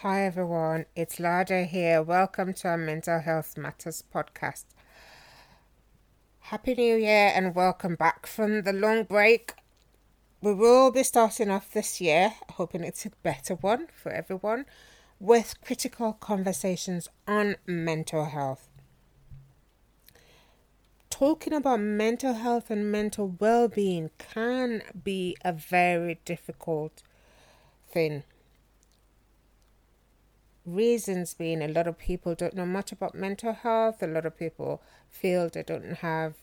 Hi everyone, it's Lada here. Welcome to our Mental Health Matters podcast. Happy New Year and welcome back from the long break. We will be starting off this year, hoping it's a better one for everyone, with critical conversations on mental health talking about mental health and mental well being can be a very difficult thing. Reasons being a lot of people don't know much about mental health, a lot of people feel they don't have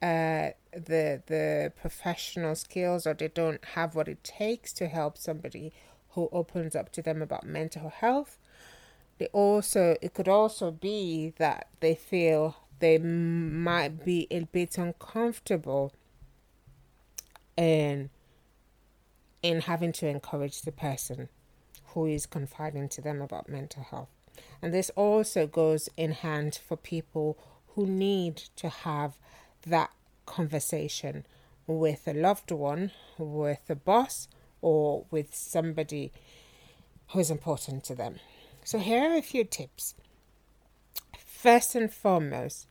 uh, the the professional skills or they don't have what it takes to help somebody who opens up to them about mental health. They also it could also be that they feel they might be a bit uncomfortable in in having to encourage the person who is confiding to them about mental health. And this also goes in hand for people who need to have that conversation with a loved one, with a boss, or with somebody who is important to them. So, here are a few tips first and foremost,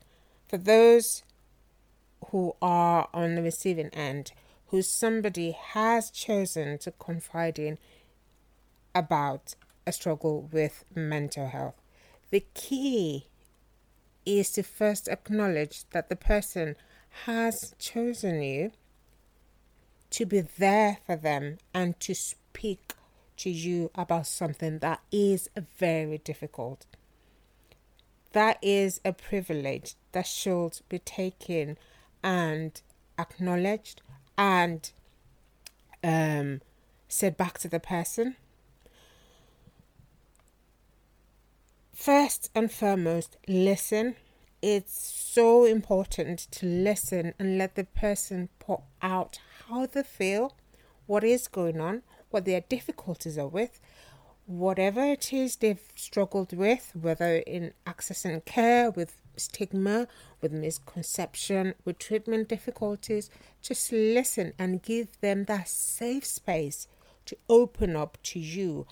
for those who are on the receiving end, who somebody has chosen to confide in about a struggle with mental health, the key is to first acknowledge that the person has chosen you to be there for them and to speak to you about something that is very difficult that is a privilege that should be taken and acknowledged and um, said back to the person. First and foremost, listen. It's so important to listen and let the person put out how they feel, what is going on, what their difficulties are with, whatever it is they've struggled with, whether in accessing care, with stigma, with misconception, with treatment difficulties, just listen and give them that safe space to open up to you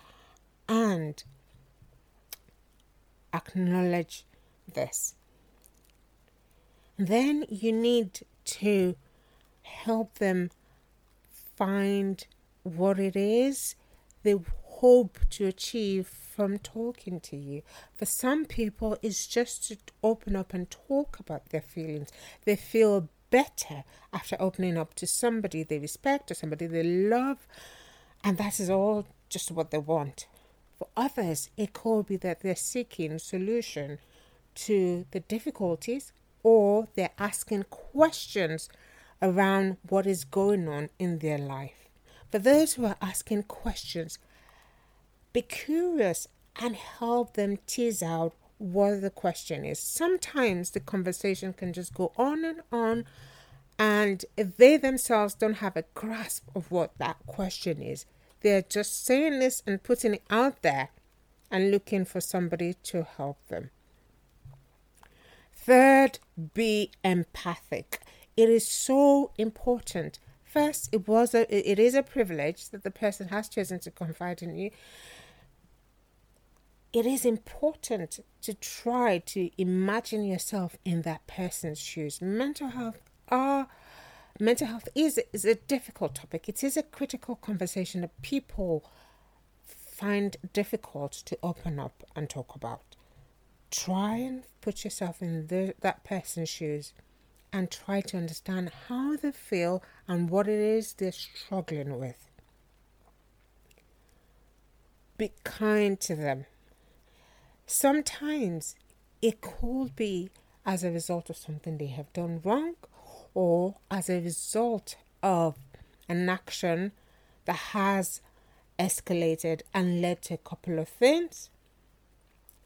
and acknowledge this. Then you need to help them find what it is they hope to achieve from talking to you. For some people, it's just to open up and talk about their feelings. They feel better after opening up to somebody they respect or somebody they love, and that is all just what they want. For others, it could be that they're seeking solution to the difficulties or they're asking questions around what is going on in their life. For those who are asking questions, be curious and help them tease out what the question is. Sometimes the conversation can just go on and on, and if they themselves don't have a grasp of what that question is, they're just saying this and putting it out there and looking for somebody to help them. Third, be empathic. It is so important. First, it was a it is a privilege that the person has chosen to confide in you it is important to try to imagine yourself in that person's shoes. Mental health are mental health is is a difficult topic. It is a critical conversation that people find difficult to open up and talk about. Try and put yourself in the, that person's shoes and try to understand how they feel and what it is they're struggling with. Be kind to them Sometimes it could be as a result of something they have done wrong or as a result of an action that has escalated and led to a couple of things.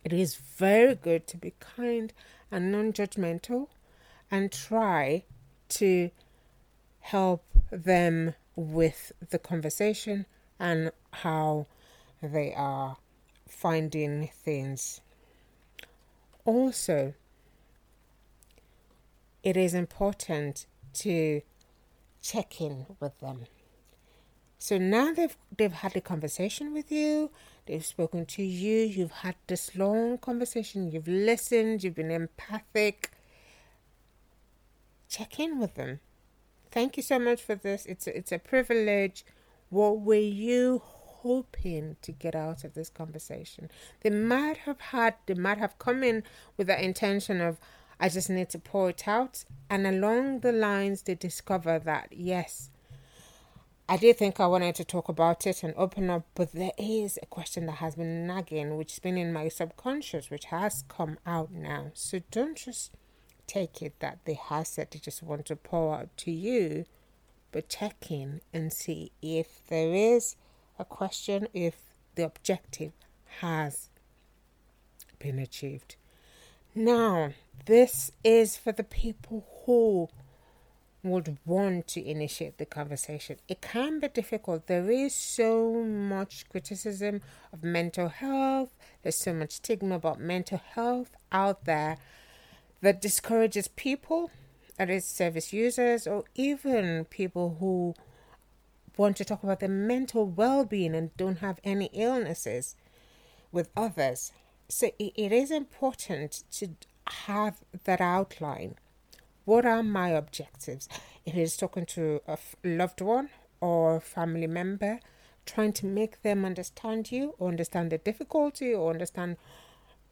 It is very good to be kind and non judgmental and try to help them with the conversation and how they are finding things. Also, it is important to check in with them. So now they've they've had a conversation with you, they've spoken to you, you've had this long conversation, you've listened, you've been empathic. Check in with them. Thank you so much for this. It's a, it's a privilege. What were you hoping to get out of this conversation? They might have had, they might have come in with the intention of, I just need to pour it out. And along the lines, they discover that, yes, I did think I wanted to talk about it and open up, but there is a question that has been nagging, which has been in my subconscious, which has come out now. So don't just take it that they have said they just want to pour out to you, but check in and see if there is a question, if the objective has been achieved. Now, this is for the people who would want to initiate the conversation. It can be difficult. There is so much criticism of mental health, there's so much stigma about mental health out there that discourages people, that is, service users, or even people who want to talk about their mental well being and don't have any illnesses with others. So it is important to have that outline what are my objectives? If it is talking to a loved one or family member, trying to make them understand you or understand the difficulty or understand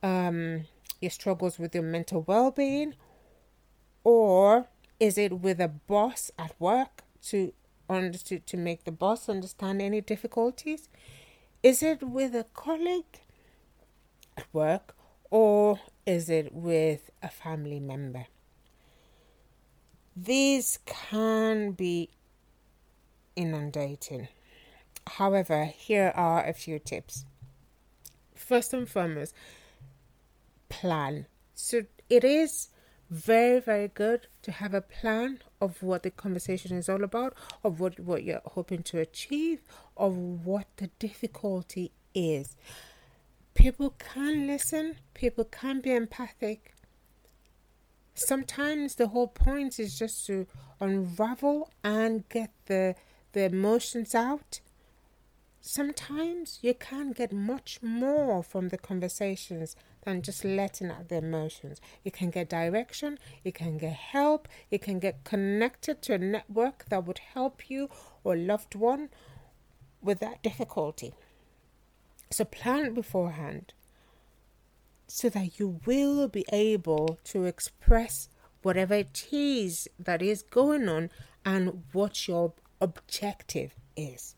um, your struggles with your mental well being? Or is it with a boss at work to, to, to make the boss understand any difficulties? Is it with a colleague at work or is it with a family member? These can be inundating. However, here are a few tips. First and foremost, plan. So it is very, very good to have a plan of what the conversation is all about, of what, what you're hoping to achieve, of what the difficulty is. People can listen, people can be empathic, sometimes the whole point is just to unravel and get the the emotions out sometimes you can get much more from the conversations than just letting out the emotions. You can get direction, you can get help, you can get connected to a network that would help you or loved one with that difficulty. So plan beforehand so that you will be able to express whatever it is that is going on and what your objective is.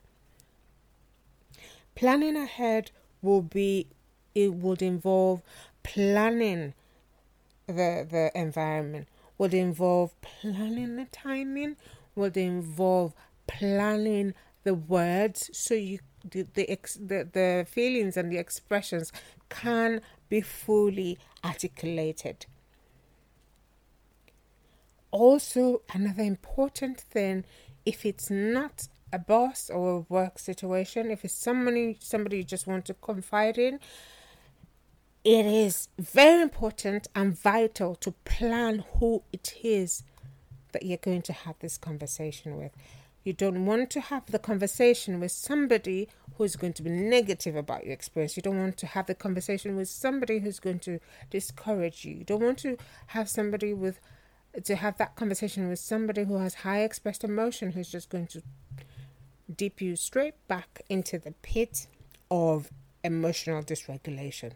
Planning ahead will be it would involve planning the the environment, would involve planning the timing, would involve planning the words so you the the, ex, the the feelings and the expressions can be fully articulated. Also, another important thing if it's not a boss or a work situation, if it's somebody somebody you just want to confide in, it is very important and vital to plan who it is that you're going to have this conversation with. You don't want to have the conversation with somebody who's going to be negative about your experience. You don't want to have the conversation with somebody who's going to discourage you. You don't want to have somebody with to have that conversation with somebody who has high expressed emotion who's just going to dip you straight back into the pit of emotional dysregulation.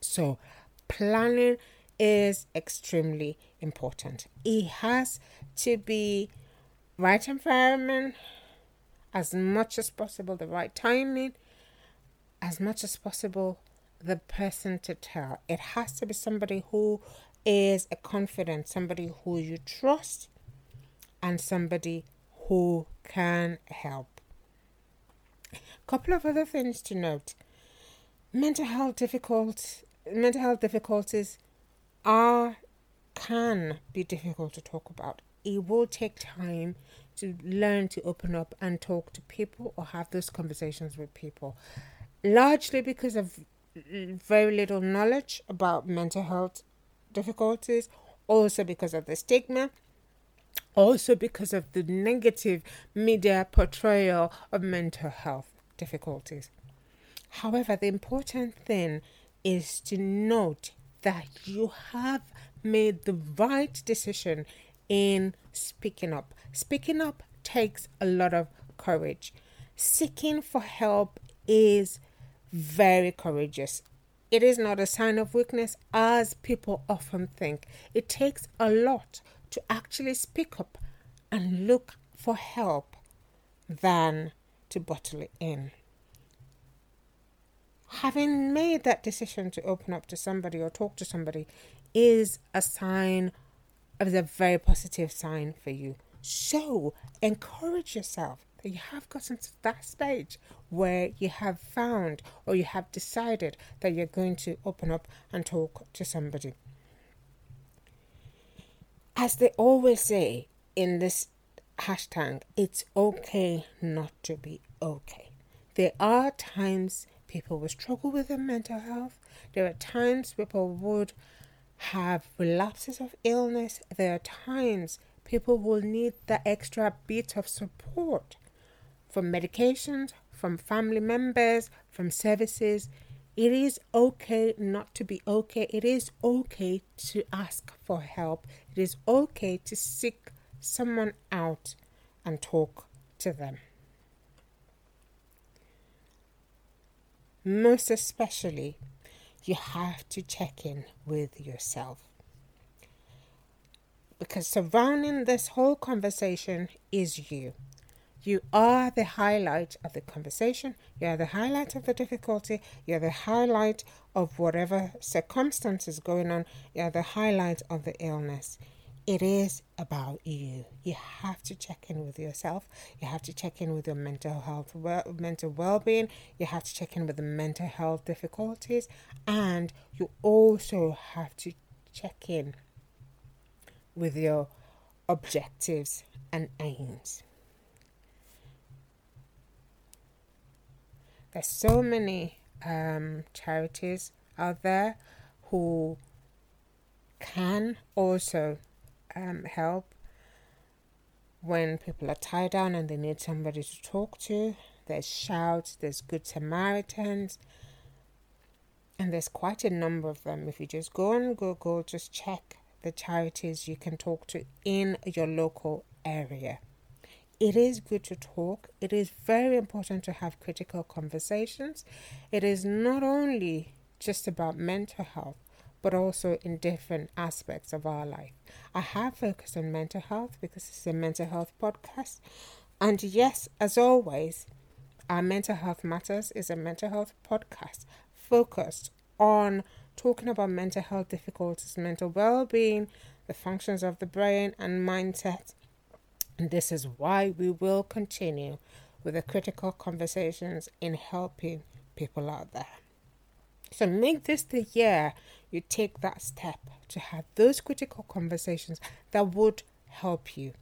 So, planning is extremely important. It has to be right environment, as much as possible, the right timing, as much as possible, the person to tell. It has to be somebody who is a confident, somebody who you trust, and somebody who can help. Couple of other things to note. Mental health difficult mental health difficulties are can be difficult to talk about it will take time to learn to open up and talk to people or have those conversations with people. Largely because of very little knowledge about mental health difficulties, also because of the stigma, also because of the negative media portrayal of mental health difficulties. However, the important thing is to note that you have made the right decision in speaking up. Speaking up takes a lot of courage. Seeking for help is very courageous. It is not a sign of weakness as people often think. It takes a lot to actually speak up and look for help than to bottle it in. Having made that decision to open up to somebody or talk to somebody is a sign, is a very positive sign for you. So encourage yourself that you have gotten to that stage where you have found or you have decided that you're going to open up and talk to somebody. As they always say in this hashtag, it's okay not to be okay. There are times people will struggle with their mental health. There are times people would have relapses of illness. There are times people will need the extra bit of support from medications, from family members, from services. It is okay not to be okay. It is okay to ask for help. It is okay to seek someone out and talk to them. Most especially, you have to check in with yourself. Because surrounding this whole conversation is you. You are the highlight of the conversation. You are the highlight of the difficulty. You are the highlight of whatever circumstances going on. You are the highlight of the illness. It is about you. You have to check in with yourself. You have to check in with your mental health, well, mental well-being. You have to check in with the mental health difficulties, and you also have to check in with your objectives and aims. There's so many um, charities out there who can also um, help when people are tied down and they need somebody to talk to. There's Shout, there's Good Samaritans, and there's quite a number of them. If you just go on Google, just check the charities you can talk to in your local area it is good to talk. It is very important to have critical conversations. It is not only just about mental health, but also in different aspects of our life. I have focused on mental health because it's a mental health podcast. And yes, as always, our Mental Health Matters is a mental health podcast focused on talking about mental health difficulties, mental well being, the functions of the brain, and mindset and this is why we will continue with the critical conversations in helping people out there. So make this the year you take that step to have those critical conversations that would help you.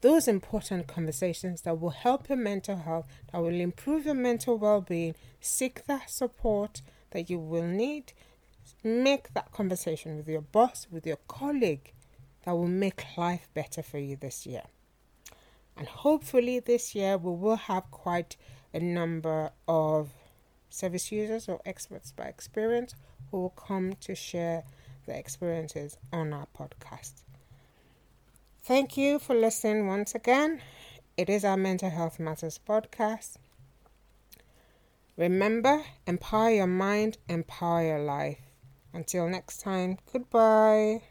Those important conversations that will help your mental health, that will improve your mental well being. Seek that support that you will need. Make that conversation with your boss, with your colleague, that will make life better for you this year. And hopefully, this year we will have quite a number of service users or experts by experience who will come to share their experiences on our podcast. Thank you for listening once again. It is our Mental Health Matters podcast. Remember, empower your mind, empower your life. Until next time, goodbye.